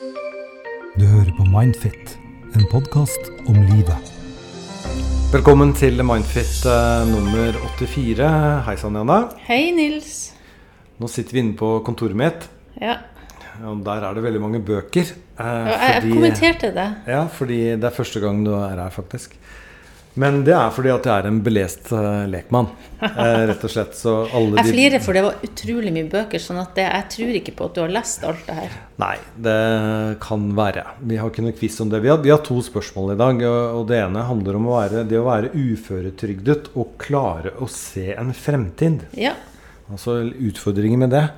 Du hører på Mindfit, en podkast om livet. Velkommen til Mindfit eh, nummer 84. Hei sann, Janne. Hei, Nils. Nå sitter vi inne på kontoret mitt, Ja, og der er det veldig mange bøker. eh, jeg, jeg fordi- kommenterte det. Ja, fordi det er første gang du er her, faktisk. Men det er fordi at jeg er en belest uh, lekmann, eh, rett og slett. Så alle Jeg flirer, for det var utrolig mye bøker, sånn at det, jeg tror ikke på at du har lest alt det her. Nei, det kan være. Vi har ikke noe quiz om det. Vi har, vi har to spørsmål i dag. Og og det ene handler om å være, det å være uføretrygdet og klare å se en fremtid. Ja. Altså utfordringer med det.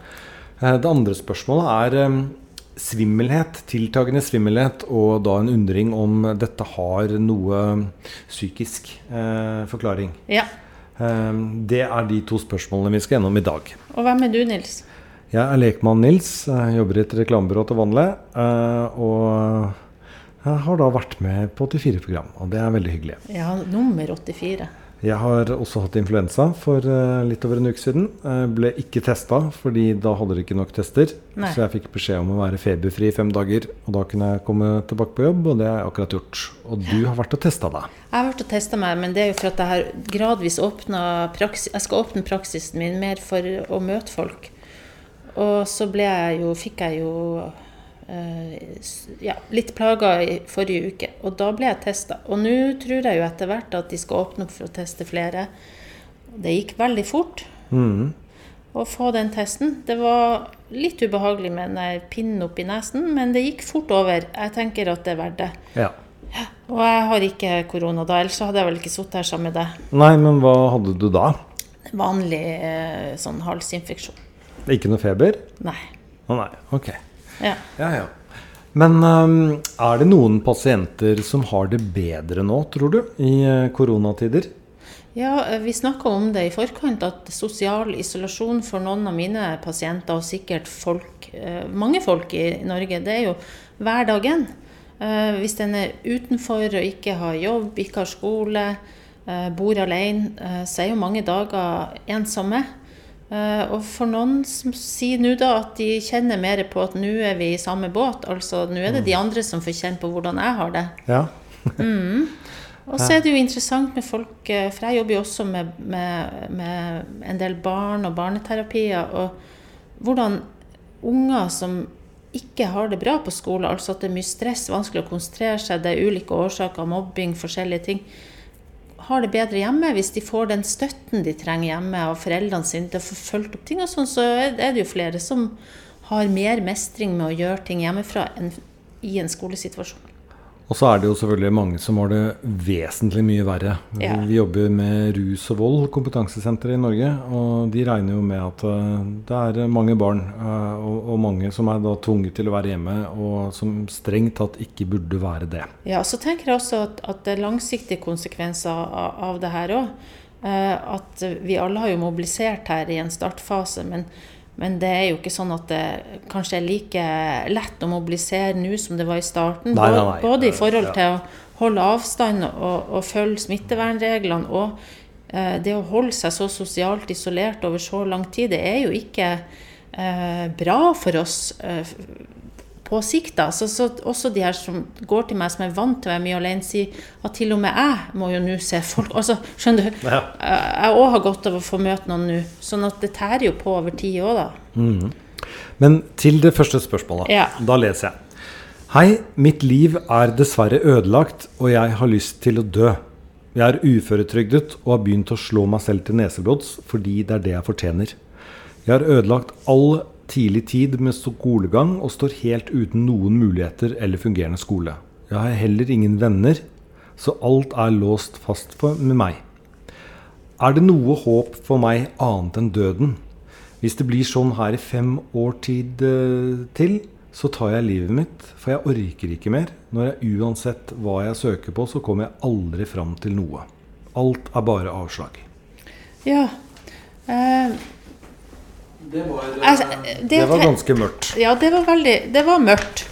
Eh, Det andre spørsmålet er eh, svimmelhet, tiltagende svimmelhet, og da en undring om dette har noe psykisk eh, forklaring. ja. Eh, det er de to spørsmålene vi skal gjennom i dag. Og hvem er du, Nils? Jeg er lekmann Nils, jeg jobber i et reklamebyrå til vanlig. eh, Og jeg har da vært med på 84-program, og det er veldig hyggelig. Ja, nummer 84. Jeg har også hatt influensa for eh, litt over en uke siden. Jeg ble ikke testa, fordi da hadde de ikke nok tester. Nei. Så jeg fikk beskjed om å være feberfri i fem dager, og da kunne jeg komme tilbake på jobb, og det har jeg akkurat gjort. Og du har vært og testa deg. Jeg har vært og testa meg, men det er jo for at jeg har gradvis åpna praksis Jeg skal åpne praksisen min mer for å møte folk. Og så ble jeg jo Fikk jeg jo eh, ja, litt plaga i forrige uke. Og da ble jeg testa. Og nå tror jeg jo etter hvert at de skal åpne opp for å teste flere. Det gikk veldig fort mm. å få den testen. Det var litt ubehagelig med den pinnen oppi nesen, men det gikk fort over. Jeg tenker at det er verdt det. Ja. Og jeg har ikke korona da, ellers hadde jeg vel ikke sittet her sammen med deg. Nei, men hva hadde du da? Vanlig eh, sånn halsinfeksjon. Ikke noe feber? Nei. Å nei, ok. Ja. Ja, ja. Men ehm, er det noen pasienter som har det bedre nå, tror du, i eh, koronatider? ja, eh, vi snakka om det i forkant, at sosial isolasjon for noen av mine pasienter, og sikkert folk, eh, mange folk i Norge, det er jo hverdagen. Hvis en er utenfor og ikke har jobb, ikke har skole, bor alene, så er jo mange dager ensomme. Eh, Og for noen som sier nå da at de kjenner mer på at nå er vi i samme båt, altså nå er det de andre som får kjenne på hvordan jeg har det. Ja. Og så er det jo interessant med folk, eh, for jeg jobber jo også med, med, med en del barn og barneterapier, og hvordan unger som ikke har det bra på skolen, altså at det er mye stress, vanskelig å konsentrere seg, det er ulike årsaker, mobbing, forskjellige ting, har det bedre hjemme. Hvis de får den støtten de trenger hjemme av foreldrene sine til å få fulgt opp ting og sånn, så er det jo flere som har mer mestring med å gjøre ting hjemmefra enn i en skolesituasjon. Og så er det jo selvfølgelig mange som har det vesentlig mye verre. Ja. Vi jobber med rus og vold, kompetansesenteret i Norge. Og de regner jo med at eh, det er mange barn eh, og, og mange som er da tvunget til å være hjemme, og som strengt tatt ikke burde være det. Ja, så tenker jeg også at, at det er langsiktige konsekvenser av, av det her òg. at vi alle har jo mobilisert her i en startfase, men, men det er jo ikke sånn at det kanskje er like lett å mobilisere nå som det var i starten. Nei, nei, nei. Både i forhold til å holde avstand og, og følge smittevernreglene. Og eh, det å holde seg så sosialt isolert over så lang tid, det er jo ikke eh, bra for oss. eh, på sikt. da, så, så Også de her som går til meg som er vant til å være mye alene, sier at til og med jeg må jo nå se folk. altså, Skjønner du? Ja. Jeg òg har godt av å få møte noen nå. Sånn at det tærer jo på over tid òg, da. Men til det første spørsmålet. Ja. Da leser jeg. Hei, mitt liv er dessverre ødelagt, og jeg har lyst til å dø. Jeg er uføretrygdet og har begynt å slå meg selv til neseblods fordi det er det jeg fortjener. Jeg har ødelagt all tidlig tid med skolegang og står helt uten noen muligheter eller fungerende skole. Jeg har heller ingen venner, så alt er låst fast for, med meg. Er det noe håp for meg annet enn døden? Hvis det blir sånn her i fem år tid eh, til, så tar jeg livet mitt, for jeg orker ikke mer. Når jeg uansett hva jeg søker på, så kommer jeg aldri fram til noe. Alt er bare avslag. Ja. Eh, Det var, Altså, det- ganske mørkt. ja, det var veldig Det var mørkt.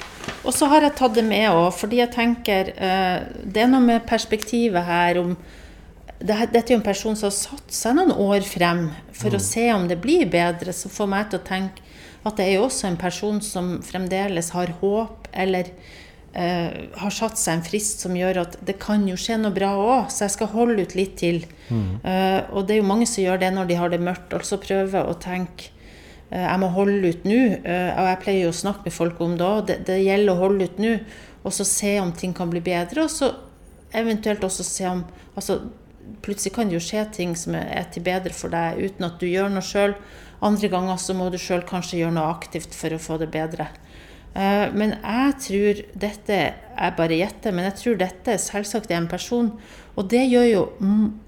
Og så har jeg tatt det med òg, fordi jeg tenker eh, Det er noe med perspektivet her om det, Dette er jo en person som har satt seg noen år frem for å se om det blir bedre, som får meg til å tenke at det er jo også en person som fremdeles har håp, eller Uh, har satt seg en frist som gjør at det kan jo skje noe bra òg, så jeg skal holde ut litt til. Eh, og det er jo mange som gjør det når de har det mørkt, altså prøver å tenke eh, jeg må holde ut nå, eh, og jeg pleier jo å snakke med folk om òg. Det, det gjelder å holde ut nå, og så se om ting kan bli bedre. Og så eventuelt også se om altså, Plutselig kan det jo skje ting som er til bedre for deg uten at du gjør noe sjøl. Andre ganger så må du sjøl kanskje gjøre noe aktivt for å få det bedre. Eh, Men jeg tror dette Jeg bare gjetter, men jeg tror dette selvsagt er en person. Og det gjør jo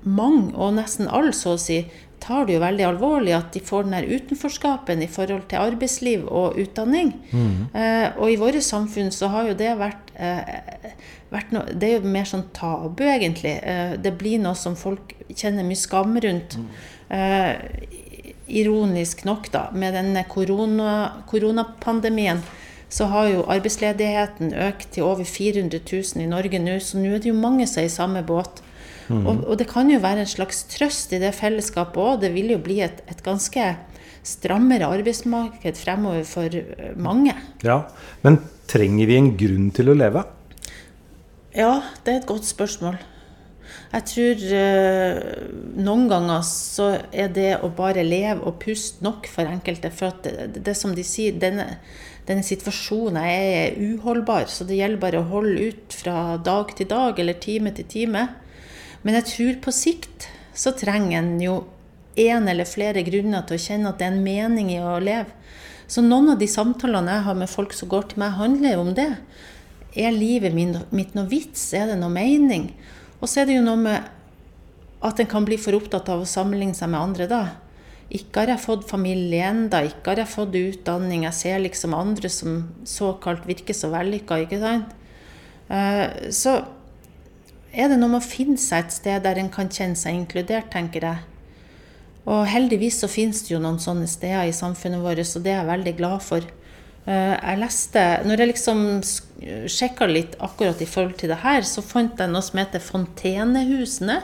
mange, og nesten alle, så å si, tar det jo veldig alvorlig at de får den her utenforskapen i forhold til arbeidsliv og utdanning. Eh, og i våre samfunn så har jo det vært, eh, vært noe Det er jo mer sånn tabu, egentlig. Eh, det blir noe som folk kjenner mye skam rundt. Eh, ironisk nok, da, med denne korona, koronapandemien, så har jo arbeidsledigheten økt til over 400 000 i Norge nå, så nå er det jo mange som er i samme båt. Og, og det kan jo være en slags trøst i det fellesskapet òg. Det vil jo bli et, et ganske strammere arbeidsmarked fremover for eh, mange. Ja, Men trenger vi en grunn til å leve? Ja, det er et godt spørsmål. Jeg tror eh, noen ganger så er det å bare leve og puste nok for enkelte. For at det, det som de sier, denne, denne situasjonen er uholdbar. Så det gjelder bare å holde ut fra dag til dag eller time til time. Men jeg tror på sikt så trenger en jo én eller flere grunner til å kjenne at det er en mening i å leve. Så noen av de samtalene jeg har med folk som går til meg, handler jo om det. Er livet mitt noe vits? Er det noe mening? Og så er det jo noe med at en kan bli for opptatt av å sammenligne seg med andre da. Ikke har jeg fått familie ennå, ikke har jeg fått utdanning. Jeg ser liksom andre som såkalt virker så vellykka, ikke sant. Eh, Så er det noe med å finne seg et sted der en kan kjenne seg inkludert, tenker jeg. Og heldigvis så finnes det jo noen sånne steder i samfunnet vårt, og det er jeg veldig glad for. Eh, Jeg leste, når jeg liksom sjekka litt akkurat i forhold til det her, så fant jeg noe som heter Fontenehusene.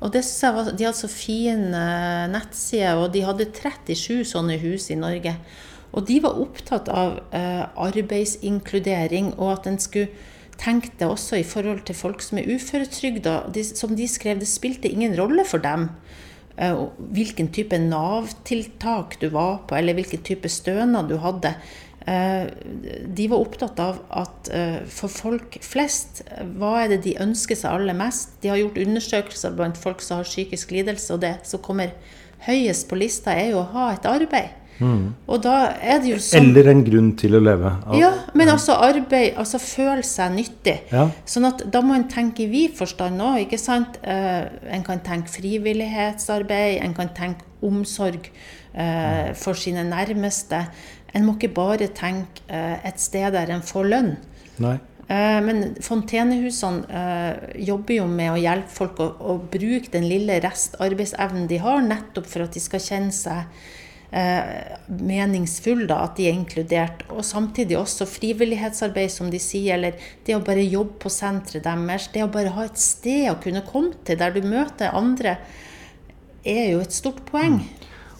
Og det synes jeg var, De hadde så fine nettsider, og de hadde 37 sånne hus i Norge. Og de var opptatt av eh, arbeidsinkludering, og at en skulle tenke det også i forhold til folk som er uføretrygda. Som de skrev, det spilte ingen rolle for dem eh, hvilken type Nav-tiltak du var på, eller hvilken type stønad du hadde. Eh, De var opptatt av at eh, for folk flest, hva er det de ønsker seg aller mest? De har gjort undersøkelser blant folk som har psykisk lidelse, og det som kommer høyest på lista, er jo å ha et arbeid. Og da er det jo sånn Eller en grunn til å leve? ja, men altså arbeid, altså føle seg nyttig. Ja. Sånn at da må en tenke i vid forstand òg, ikke sant. Eh, en kan tenke frivillighetsarbeid, en kan tenke omsorg eh, for sine nærmeste. En må ikke bare tenke eh, et sted der en får lønn. Nei. Eh, Men fontenehusene eh, jobber jo med å hjelpe folk å, å bruke den lille restarbeidsevnen de har, nettopp for at de skal kjenne seg eh, meningsfulle, da, at de er inkludert. Og samtidig også frivillighetsarbeid, som de sier, eller det å bare jobbe på senteret deres. Det å bare ha et sted å kunne komme til der du møter andre, er jo et stort poeng.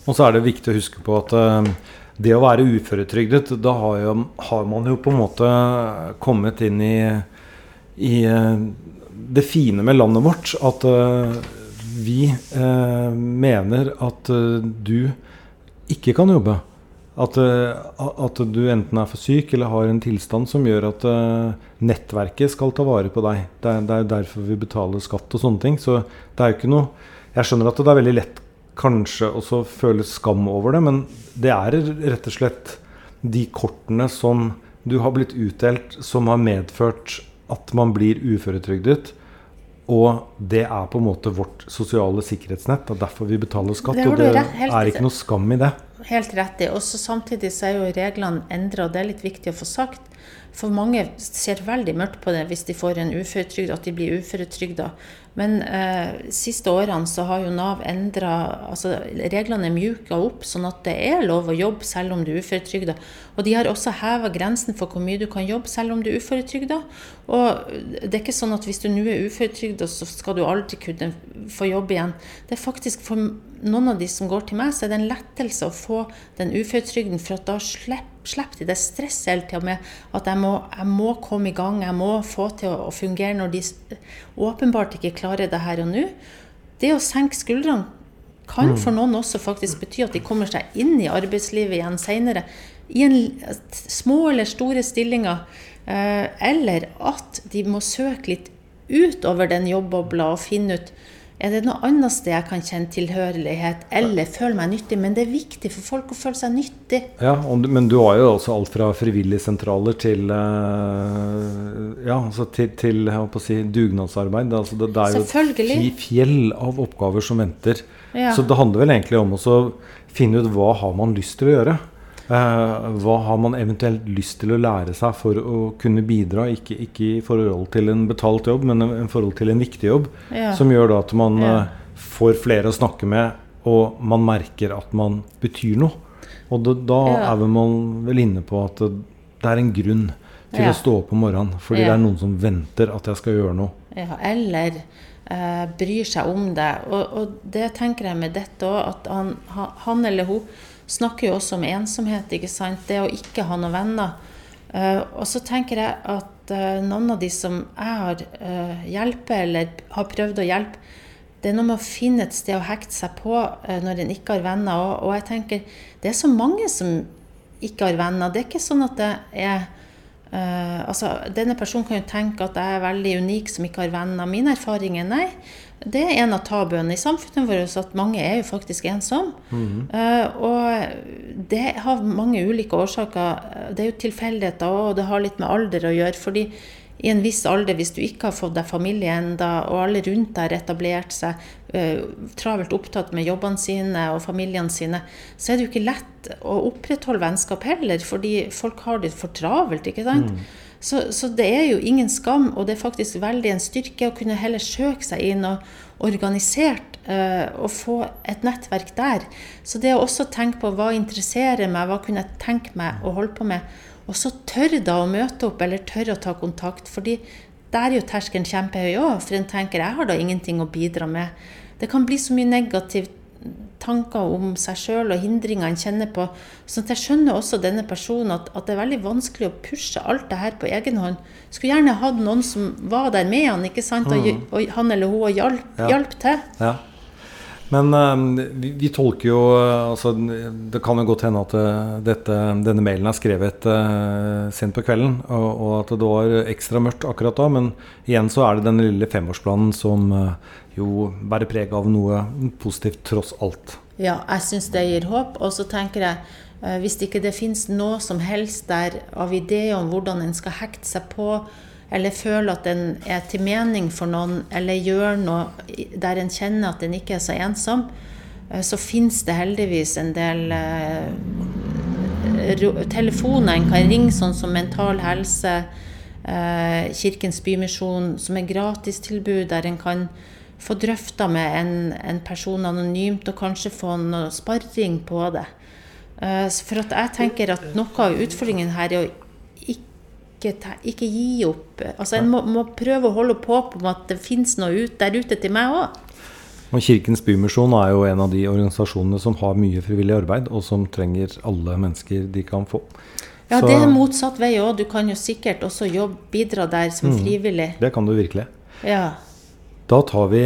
Og så er det viktig å huske på at eh, det å være uføretrygdet, da har, jo, har man jo på en måte kommet inn i, i eh, det fine med landet vårt. At uh, vi uh, mener at uh, du ikke kan jobbe. At, eh, at du enten er for syk eller har en tilstand som gjør at eh, nettverket skal ta vare på deg. Det er, det er derfor vi betaler skatt og sånne ting. Så det er jo ikke noe Jeg skjønner at det er veldig lett kanskje også føle skam over det, men det er rett og slett de kortene som du har blitt utdelt, som har medført at man blir uføretrygdet. Og det er på en måte vårt sosiale sikkerhetsnett. Det er derfor vi betaler skatt. Det Og det er ikke noe skam i det. Helt rett i. Og samtidig så er jo reglene endra, og det er litt viktig å få sagt. For mange ser veldig mørkt på det hvis de får en uføretrygd, at de blir uføretrygda. Men eh, siste årene så har jo Nav endra altså Reglene er mjuka opp, sånn at det er lov å jobbe selv om du er uføretrygda. Og de har også heva grensen for hvor mye du kan jobbe selv om du er uføretrygda. Og det er ikke sånn at hvis du nå er uføretrygda, så skal du aldri kunne få jobb igjen. Det er faktisk for noen av de som går til meg, så er det en lettelse å få den uføretrygden, for at da slipper slipper de det stresset hele tida med at jeg må, jeg må, komme i gang, jeg må få til å, å fungere når de åpenbart ikke klarer det her og nå. Det å senke skuldrene kan mm. for noen også faktisk bety at de kommer seg inn i arbeidslivet igjen seinere. I en, små eller store stillinger. Eh, eller at de må søke litt utover den jobbobla og finne ut er det noe annet sted jeg kan kjenne tilhørighet eller føle meg nyttig? Men det er viktig for folk å føle seg nyttig. Ja, Men du har jo også alt fra frivilligsentraler til, eh, ja, altså til, til si, dugnadsarbeid. Altså det, det, er jo et fjell av oppgaver som venter. Ja. Så det handler vel egentlig om å finne ut hva har man lyst til å gjøre. Eh, hva har man eventuelt lyst til å lære seg for å kunne bidra? Ikke, ikke i forhold til en betalt jobb, men i forhold til en viktig jobb. Ja. Som gjør da at man ja. Eh, får flere å snakke med, og man merker at man betyr noe. Og da, da ja. er man vel inne på at det, det er en grunn til å stå opp om morgenen. Fordi det er noen som venter at jeg skal gjøre noe. eller eh, bryr seg om det. Og, og, det tenker jeg med dette òg, at han, han eller hun snakker jo også om ensomhet, ikke sant. Det å ikke ha noen venner. Uh, og så tenker jeg at uh, noen av de som jeg har uh, hjulpet, eller har prøvd å hjelpe, det er noe med å finne et sted å hekte seg på når en ikke har venner. Og, jeg tenker det er så mange som ikke har venner. Det er ikke sånn at det er altså, Denne personen kan jo tenke at jeg er veldig unik som ikke har venner. Min erfaring er nei. Det er en av tabuene i samfunnet vårt at mange er jo faktisk ensomme. Mm. Uh, og det har mange ulike årsaker. Det er jo tilfeldigheter og det har litt med alder å gjøre. fordi i en viss alder, hvis du ikke har fått deg familie enda, og alle rundt deg har etablert seg, uh, travelt opptatt med jobbene sine og familiene sine, så er det jo ikke lett å opprettholde vennskap heller, fordi folk har det for travelt. ikke sant? Mm. Så, så, det er jo ingen skam, og det er faktisk veldig en styrke å kunne heller søke seg inn og organisert uh, og få et nettverk der. Så det å også tenke på hva interesserer meg, hva kunne jeg tenke meg å holde på med, og så tørre da å møte opp eller tørre å ta kontakt. fordi der er jo terskelen kjempehøy òg, for en tenker jeg har da ingenting å bidra med. Det kan bli så mye negativt tanker om seg sjøl og hindringer en kjenner på. Så jeg skjønner også denne personen at, at, det er veldig vanskelig å pushe alt det her på egen hånd. Skulle gjerne hatt noen som var der med han, ikke sant? Og, mm. og han eller hun og hjalp, ja. hjalp til. Ja. Men uh, vi, vi, tolker jo uh, altså, Det kan jo godt hende at uh, dette, denne mailen er skrevet sent på kvelden, og, og, at det var ekstra mørkt akkurat da. Men igjen så er det den lille femårsplanen som jo bærer preg av noe positivt tross alt. Ja, jeg syns det gir håp. Og så tenker jeg eh, hvis ikke det finnes noe som helst der av ideer om hvordan en skal hekte seg på, eller føler at en er til mening for noen, eller gjør noe der en kjenner at en ikke er så ensom, eh, så finnes det heldigvis en del eh, telefoner en kan ringe, sånn som Mental Helse, Kirkens Bymisjon, som er gratistilbud der en kan få drøfta med en, en, person anonymt, og kanskje få noe sparring på det. For jeg tenker at noe av utfordringen her er å ikke, ikke gi opp. Altså En må, må, prøve å holde på om at det finnes noe ut, der ute til meg òg. Og Kirkens Bymisjon er jo en av de organisasjonene som har mye frivillig arbeid, og som trenger alle mennesker de kan få. Ja, Så, det er motsatt vei òg. Du kan jo sikkert også jobbe, bidra der som mm, frivillig. Det kan du virkelig. Ja. Da tar vi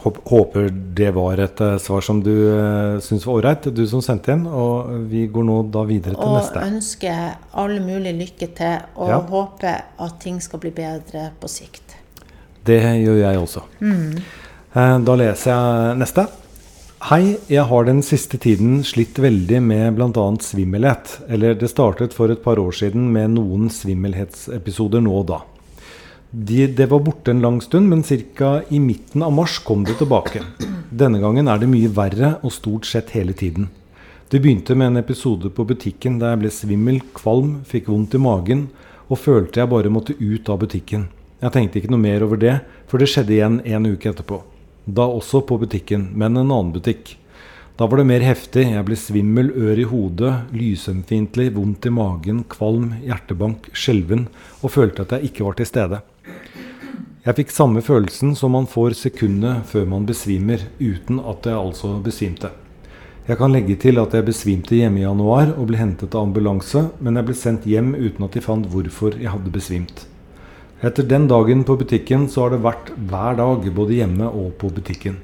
Håper det var et eh, svar som du uh, syns var ålreit, du som sendte inn. Og vi går nå da videre til og neste. Og ønsker alle mulig lykke til, og ja. håper at ting skal bli bedre på sikt. Det gjør jeg også. Mm. Da leser jeg neste. Hei, jeg har den siste tiden slitt veldig med bl.a. svimmelhet. Eller det startet for et par år siden med noen svimmelhetsepisoder nå og da. De, det var borte en lang stund, men ca. i midten av mars kom det tilbake. Denne gangen er det mye verre, og stort sett hele tiden. Det begynte med en episode på butikken der jeg ble svimmel, kvalm, fikk vondt i magen og følte jeg bare måtte ut av butikken. Jeg tenkte ikke noe mer over det, for det skjedde igjen en uke etterpå. Da også på butikken, men en annen butikk. Da var det mer heftig. Jeg ble svimmel, ør i hodet, lysømfintlig, vondt i magen, kvalm, hjertebank, skjelven og følte at jeg ikke var til stede. Jeg fikk samme følelsen som man får sekundet før man besvimer, uten at jeg altså besvimte. Jeg kan legge til at jeg besvimte hjemme i januar og ble hentet av ambulanse, men jeg ble sendt hjem uten at de fant hvorfor jeg hadde besvimt. Etter den dagen på butikken så har det vært hver dag, både hjemme og på butikken.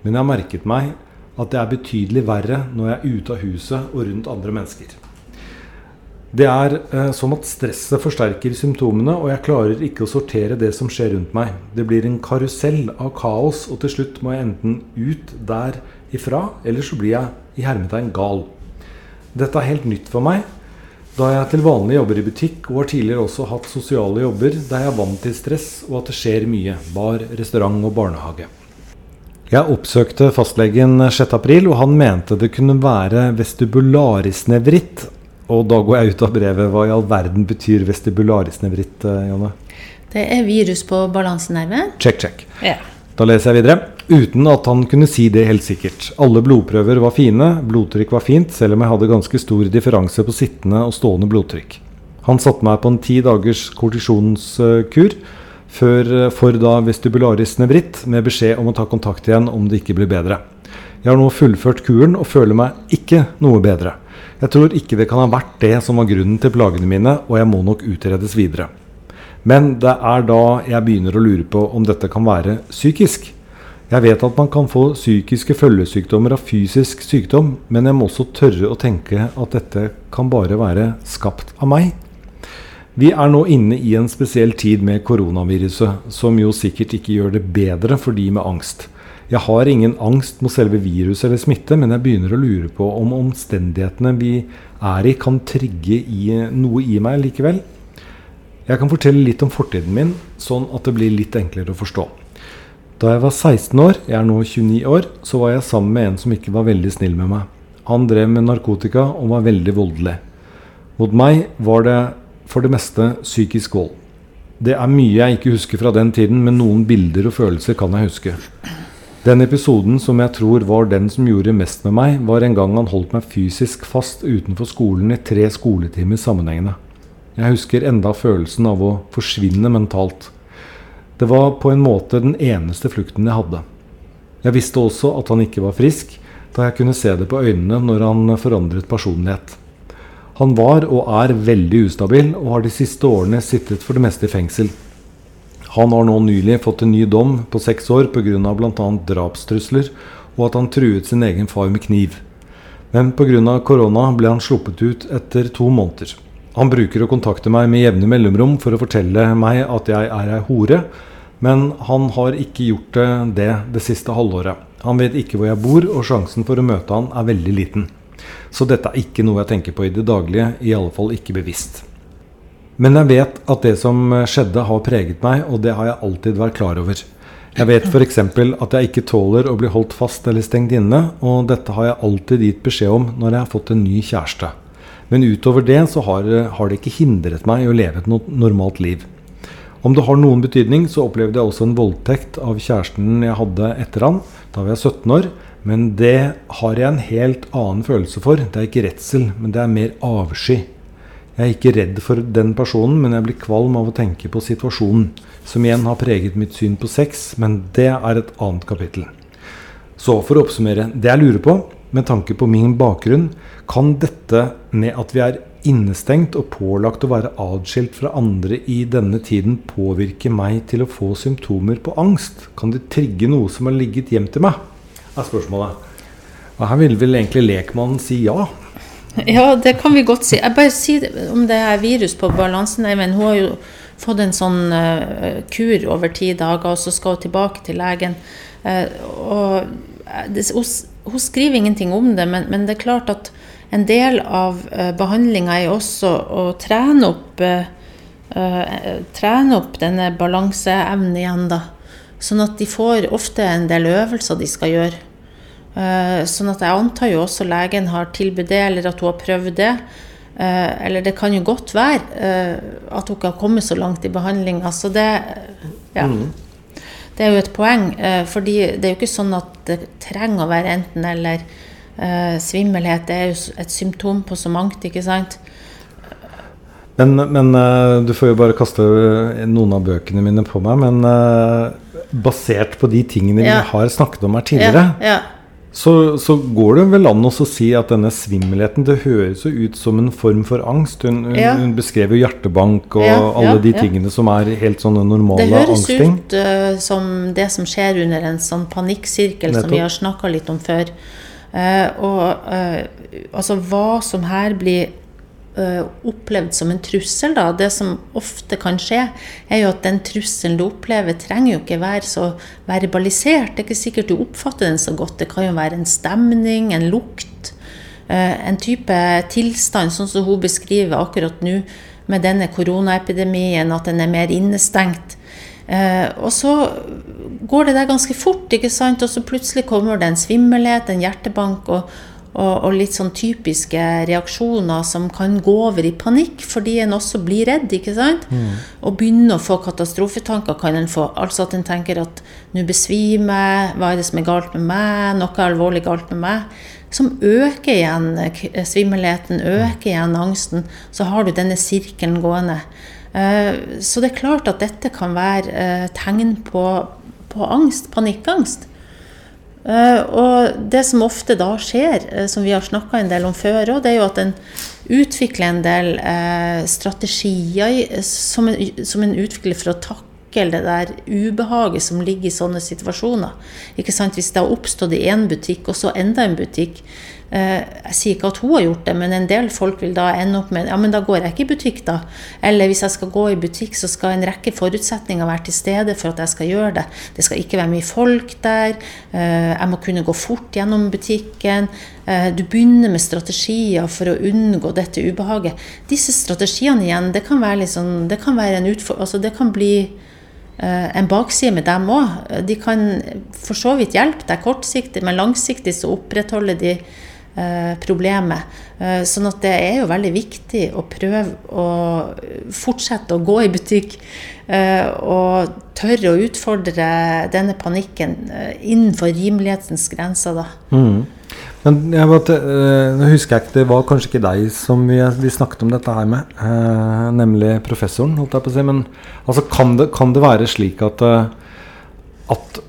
Men jeg har merket meg at det er betydelig verre når jeg er ute av huset og rundt andre mennesker. Det er eh, som at stresset forsterker symptomene, og jeg klarer ikke å sortere det som skjer rundt meg. Det blir en karusell av kaos, og til slutt må jeg enten ut derifra, eller så blir jeg i hermetegn gal. Dette er helt nytt for meg, da jeg til vanlig jobber i butikk, og har tidligere også hatt sosiale jobber der jeg er vant til stress og at det skjer mye. Bar, restaurant og barnehage. Jeg oppsøkte fastlegen 6.4, og han mente det kunne være vestibularisnevritt, og da går jeg ut av brevet. Hva i all verden betyr vestibularisnevritt, Janne? Det er virus på balansenerven. Check, check. Ja. Da leser jeg videre. Uten at han kunne si det helt sikkert. Alle blodprøver var fine, blodtrykk var fint, selv om jeg hadde ganske stor differanse på sittende og stående blodtrykk. Han satte meg på en ti dagers kortisjonskur før, for da vestibularis nevritt, med beskjed om å ta kontakt igjen om det ikke blir bedre. Jeg har nå fullført kuren og føler meg ikke noe bedre. Jeg tror ikke det kan ha vært det som var grunnen til plagene mine, og jeg må nok utredes videre. Men det er da jeg begynner å lure på om dette kan være psykisk. Jeg vet at man kan få psykiske følgesykdommer av fysisk sykdom, men jeg må også tørre å tenke at dette kan bare være skapt av meg. Vi er nå inne i en spesiell tid med koronaviruset, som jo sikkert ikke gjør det bedre for de med angst. Jeg har ingen angst mot selve viruset eller smitte, men jeg begynner å lure på om omstendighetene vi er i, kan trigge i noe i meg likevel. Jeg kan fortelle litt om fortiden min, sånn at det blir litt enklere å forstå. Da jeg var 16 år, jeg er nå 29 år, så var jeg sammen med en som ikke var veldig snill med meg. Han drev med narkotika og var veldig voldelig. Mot meg var det for det meste psykisk vold. Det er mye jeg ikke husker fra den tiden, men noen bilder og følelser kan jeg huske. Den episoden som jeg tror var den som gjorde mest med meg, var en gang han holdt meg fysisk fast utenfor skolen i tre skoletimer sammenhengende. Jeg husker enda følelsen av å forsvinne mentalt. Det var på en måte den eneste flukten jeg hadde. Jeg visste også at han ikke var frisk, da jeg kunne se det på øynene når han forandret personlighet. Han var og er veldig ustabil, og har de siste årene sittet for det meste i fengsel. Han har nå nylig fått en ny dom på seks år pga. bl.a. drapstrusler og at han truet sin egen far med kniv. Men pga. korona ble han sluppet ut etter to måneder. Han bruker å kontakte meg med jevne mellomrom for å fortelle meg at jeg er ei hore, men han har ikke gjort det det siste halvåret. Han vet ikke hvor jeg bor, og sjansen for å møte han er veldig liten. Så dette er ikke noe jeg tenker på i det daglige, i alle fall ikke bevisst. Men jeg vet at det som skjedde, har preget meg, og det har jeg alltid vært klar over. Jeg vet f.eks. at jeg ikke tåler å bli holdt fast eller stengt inne, og dette har jeg alltid gitt beskjed om når jeg har fått en ny kjæreste. Men utover det så har, har det ikke hindret meg i å leve et normalt liv. Om det har noen betydning, så opplevde jeg også en voldtekt av kjæresten jeg hadde etter han. Da var jeg 17 år. Men det har jeg en helt annen følelse for. Det er ikke redsel, men det er mer avsky. Jeg er ikke redd for den personen, men jeg blir kvalm av å tenke på situasjonen, som igjen har preget mitt syn på sex, men det er et annet kapittel. Så for å oppsummere. Det jeg lurer på, med tanke på min bakgrunn, kan dette med at vi er innestengt og pålagt å være adskilt fra andre i denne tiden, påvirke meg til å få symptomer på angst? Kan det trigge noe som har ligget hjem til meg? er spørsmålet. Og her vil vel egentlig lekmannen si ja. Ja, det kan vi godt si. Jeg bare sier om det er virus på balansen. Nei, men Hun har jo fått en sånn uh, kur over ti dager, og så skal hun tilbake til legen. Uh, og det, hun, hun, skriver ingenting om det, men, men, det er klart at en del av uh, behandlinga er også å trene opp, trene opp denne balanseevnen igjen, da. Sånn at de får ofte en del øvelser de skal gjøre. Eh, sånn at jeg antar jo også legen har tilbudt det, eller at hun har prøvd det. Eh, eller det kan jo godt være eh, at hun ikke har kommet så langt i behandlinga. Så det ja. Mm. Det er jo et poeng, fordi det er jo ikke sånn at det trenger å være enten-eller. Svimmelhet er jo et symptom på så mangt, ikke sant. Men, men du får jo bare kaste noen av bøkene mine på meg. Men basert på de tingene Ja. vi har snakket om her tidligere, Ja, ja. Så, så går det vel an å si at denne svimmelheten Det høres jo ut som en form for angst. Hun, hun, Ja. hun beskrev jo hjertebank og Ja, alle ja, de tingene som er helt sånne normale angstting. Det høres angstting. ut uh, som det som skjer under en sånn panikksirkel som vi har snakka litt om før. Uh, og uh, altså hva som her blir opplevd som en trussel, da. Det som ofte kan skje, er jo at den trusselen du opplever, trenger jo ikke være så verbalisert. Det er ikke sikkert du oppfatter den så godt. Det kan jo være en stemning, en lukt. eh, en type tilstand, sånn som hun beskriver akkurat nå med denne koronaepidemien, at den er mer innestengt. Eh, og så går det der ganske fort, ikke sant? og så plutselig kommer det en svimmelhet, en hjertebank og, og, og litt sånn typiske reaksjoner som kan gå over i panikk, fordi en også blir redd, ikke sant? Og begynner å få katastrofetanker kan en få. Altså at en tenker at nå besvimer jeg, hva er det som er galt med meg, noe er alvorlig galt med meg. Som øker igjen eh, svimmelheten, øker igjen angsten. Så har du denne sirkelen gående. Eh, Så det er klart at dette kan være eh, tegn på, på angst, panikkangst. Eh, Og det som ofte da skjer, eh, som vi har snakka en del om før òg, det er jo at en utvikler en del eh, strategier som en, utvikler for å takle det der ubehaget som ligger i sånne situasjoner. Ikke sant? Hvis det har oppstått i én butikk, og så enda en butikk. Eh, jeg sier ikke at hun har gjort det, men en del folk vil da ende opp med ja, men da går jeg ikke i butikk, da. Eller hvis jeg skal gå i butikk, så skal en rekke forutsetninger være til stede for at jeg skal gjøre det. Det skal ikke være mye folk der. eh, jeg må kunne gå fort gjennom butikken. eh, du begynner med strategier for å unngå dette ubehaget. Disse strategiene igjen, det kan være, sånn- det kan være en utfordring Altså det kan bli en bakside med dem òg. De kan for så vidt hjelpe deg kortsiktig, men langsiktig så opprettholder de problemet. Eh, sånn at det er jo veldig viktig å prøve å fortsette å gå i butikk. eh, og tørre å utfordre denne panikken eh, innenfor rimelighetens grenser, da. Mm. Men jeg vet, eh, nå husker jeg ikke, det var kanskje ikke deg som vi, vi snakket om dette her med, eh, nemlig professoren, holdt jeg på å si. Men altså, kan, det, kan det være slik at, eh, at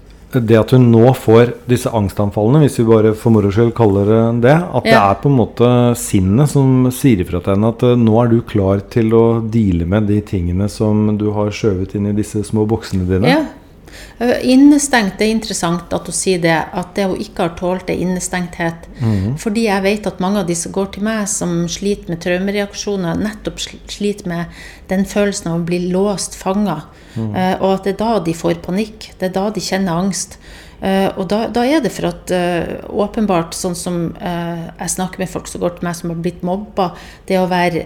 det at hun nå får disse angstanfallene, hvis vi bare for moro skyld kaller det det, at det er på en måte sinnet som sier ifra til henne at eh, nå er du klar til å deale med de tingene som du har skjøvet inn i disse små boksene dine? Ja. Eh, Innestengt, det er interessant at hun sier det, at det hun ikke har tålt, er innestengthet. Fordi jeg vet at mange av de som går til meg, som sliter med traumereaksjoner, nettopp sliter med den følelsen av å bli låst, fanga. Eh, og at det er da de får panikk. Det er da de kjenner angst. Eh, og da, da er det for at eh, åpenbart, sånn som eh, jeg snakker med folk går til meg som har blitt mobba, det å være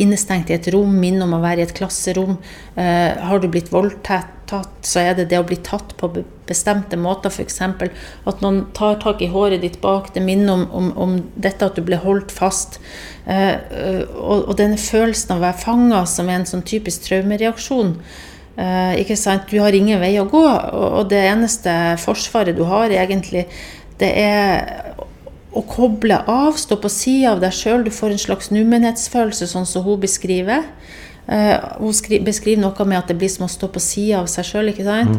innestengt i et rom minner om å være i et klasserom. Har du blitt voldtatt, så er det det å bli tatt på bestemte måter, f.eks. At noen tar tak i håret ditt bak, det minner om, om, om dette at du ble holdt fast. Og, og denne følelsen av å være fanga, som er en sånn typisk traumereaksjon. Eh, ikke sant? Du har ingen vei å gå, og, det eneste forsvaret du har, egentlig, det er å koble av, stå på sida av deg sjøl. Du får en slags nummenhetsfølelse, sånn som hun beskriver. Eh, hun skri, beskriver noe med at det blir som å stå på sida av seg sjøl, ikke sant?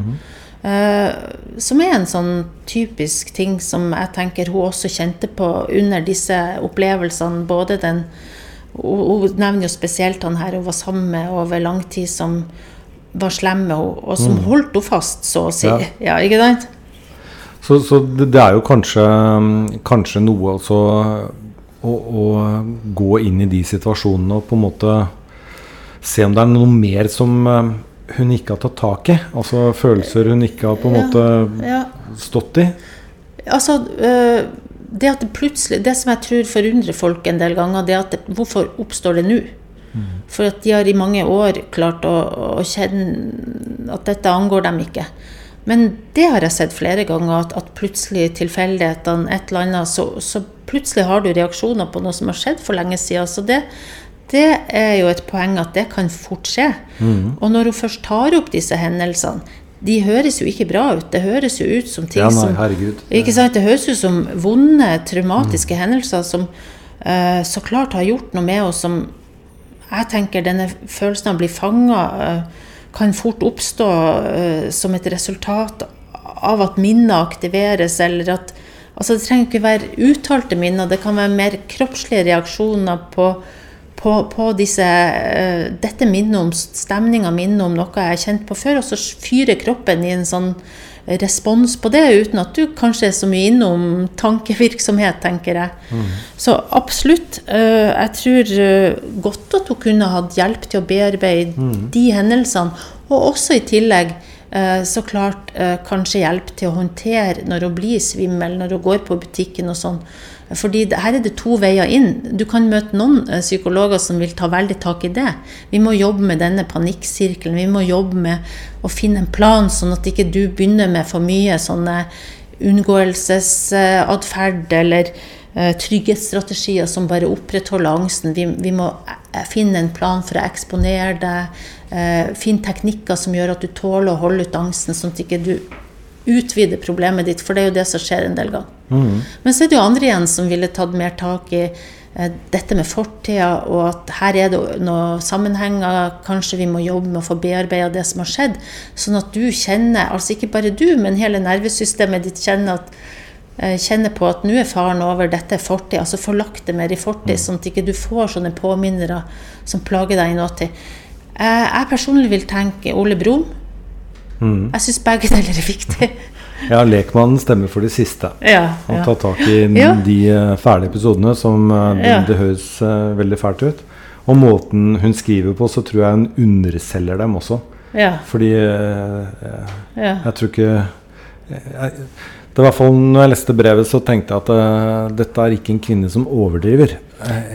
Eh, som er en sånn typisk ting som jeg tenker hun også kjente på under disse opplevelsene. Både den Hun, hun nevner jo spesielt han her hun var sammen med over lang tid, som var slem med henne, og som holdt henne fast, så å si. Ja. Ja, ikke sant? Så, så det, er jo kanskje, kanskje noe altså å, å gå inn i de situasjonene og på en måte se om det er noe mer som eh, hun ikke har tatt tak i. Altså følelser hun ikke har på en måte Ja. stått i. Altså, øh, det at det plutselig Det som jeg tror forundrer folk en del ganger, det er at det, hvorfor oppstår det nå? For at de har i mange år klart å, å kjenne at dette angår dem ikke. Men det har jeg sett flere ganger, at, at plutselig tilfeldighetene, et eller annet, så, så plutselig har du reaksjoner på noe som har skjedd for lenge siden. Så det, det er jo et poeng at det kan fort skje. Og når hun først tar opp disse hendelsene, de høres jo ikke bra ut. Det høres jo ut som ting Ja, nei, som ikke sant? Det høres ut som vonde, traumatiske hendelser som eh, så klart har gjort noe med oss som jeg tenker denne følelsen av å bli fanga kan fort oppstå uh, som et resultat av at minnet aktiveres, eller at Altså, det trenger ikke være uttalte minner, det kan være mer kroppslige reaksjoner på, på, på disse, uh, dette minnet om stemninga, minnet om noe jeg har kjent på før, og så fyrer kroppen i en sånn respons på det, uten at du kanskje er så mye innom tankevirksomhet, tenker jeg. Mm. Så absolutt. Uh, jeg tror uh, godt at hun kunne hatt hjelp til å bearbeide mm. de hendelsene, og også i tillegg så klart kanskje hjelp til å håndtere når hun blir svimmel, når hun går på butikken og sånn. Fordi her er det to veier inn. Du kan møte noen eh, psykologer som vil ta veldig tak i det. Vi må jobbe med denne panikksirkelen. Vi må jobbe med å finne en plan, sånn at ikke du begynner med for mye sånne unngåelsesatferd eller trygghetsstrategier som bare opprettholder angsten. Vi, vi, må eh, finne en plan for å eksponere deg. Finn teknikker som gjør at du tåler å holde ut angsten, sånn at ikke du utvider problemet ditt. For det er jo det som skjer en del ganger. Mm. Men så er det jo andre igjen som ville tatt mer tak i eh, dette med fortida, og at her er det noen sammenhenger, kanskje vi må jobbe med å få bearbeida det som har skjedd. Sånn at du kjenner, altså ikke bare du, men hele nervesystemet ditt kjenner, at, eh, kjenner på at nå er faren over, dette er fortid. Altså få lagt det mer i fortid, mm. sånn at ikke du får sånne påminnere som plager deg i nåtid. Eh, jeg personlig vil tenke Ole Brumm. Mm. Jeg syns begge deler er viktig. Ja, lekmannen stemmer for det siste. Ja, ja. tar ta tak i ja. de uh, fæle episodene som uh, det, ja. det, høres uh, veldig fælt ut. Og måten hun skriver på, så tror jeg hun underselger dem også. Ja. Fordi jeg tror ikke jeg, det var i hvert fall når jeg leste brevet, så tenkte jeg at dette er ikke en kvinne som overdriver.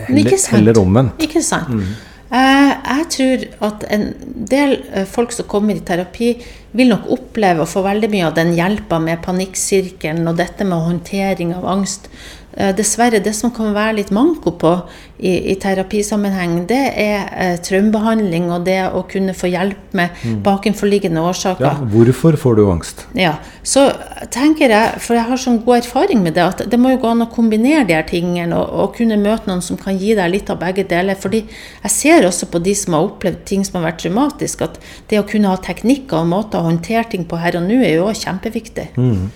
Heller, heller omvendt. Ikke sant. Mm. Jeg tror at en del folk som kommer i terapi, vil nok oppleve å få veldig mye av den hjelpa med panikksirkelen og dette med håndtering av angst. Eh, dessverre, det som kan være litt manko på i, i terapisammenheng, det er eh, traumebehandling og det å kunne få hjelp med mm. bakenforliggende årsaker. Ja, hvorfor får du angst? Ja, så tenker jeg, for jeg har sånn god erfaring med det, at det må jo gå an å kombinere de her tingene og, og, kunne møte noen som kan gi deg litt av begge deler. fordi jeg ser også på de som har opplevd ting som har vært traumatisk, at det å kunne ha teknikker og måter å håndtere ting på her og nå er jo også kjempeviktig. Mm.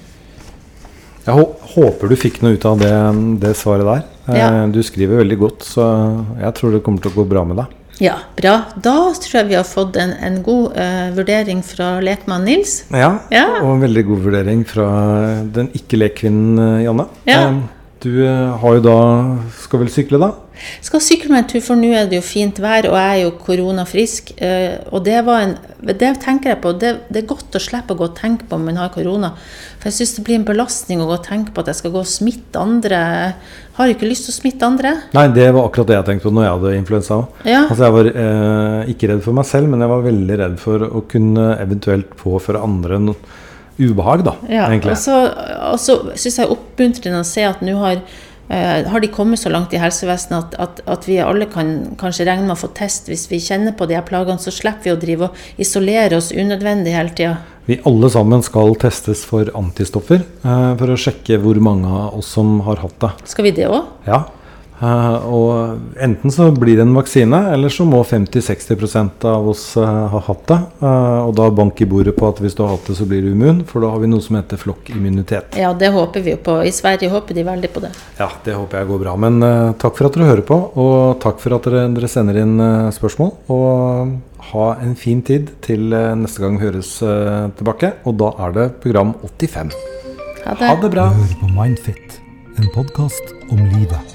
Jeg håper du fikk noe ut av det, det svaret der. Eh, ja. Du skriver veldig godt, så jeg tror det kommer til å gå bra med deg. Ja, bra. Da tror jeg vi har fått en, en god uh, vurdering fra lekmann Nils. Ja, ja, og en veldig god vurdering fra den ikke-lekkvinnen uh, Janne. Ja. Um, du uh, har jo da Skal vel sykle, da? Skal sykle meg en tur, for nå er det jo fint vær, og jeg er jo koronafrisk. Eh, og det var en Det tenker jeg på. Det, det, er godt å slippe å gå og tenke på om man har korona. For jeg syns det blir en belastning å gå og tenke på at jeg skal gå og smitte andre. Jeg har ikke lyst til å smitte andre. Nei, det var akkurat det jeg tenkte på når jeg hadde influensa òg. Ja. Altså, jeg var eh, ikke redd for meg selv, men jeg var veldig redd for å kunne eventuelt påføre andre noe ubehag, da. Ja, egentlig. Og så syns jeg oppmuntrende å se at nå har Uh, har de kommet så langt i helsevesenet at, at, at, vi alle kan kanskje regne med å få test hvis vi kjenner på de her plagene, så slipper vi å drive og isolere oss unødvendig hele tida. Vi alle sammen skal testes for antistoffer eh, for å sjekke hvor mange av oss som har hatt det. Skal vi det òg? Ja. Uh, og enten så blir det en vaksine, eller så må 50-60% av oss uh, ha hatt det. Uh, og da bank i bordet på at hvis du har hatt det, så blir du immun. For da har vi noe som heter flokkimmunitet. Ja, det håper vi jo på. I Sverige håper de veldig på det. Ja, det håper jeg går bra. Men takk for at dere hører på, og takk for at dere, dere sender inn spørsmål. Og ha en fin tid til neste gang høres tilbake. Og da er det program 85. Ha det, ha det bra. Hør på Mindfit, en podkast om livet.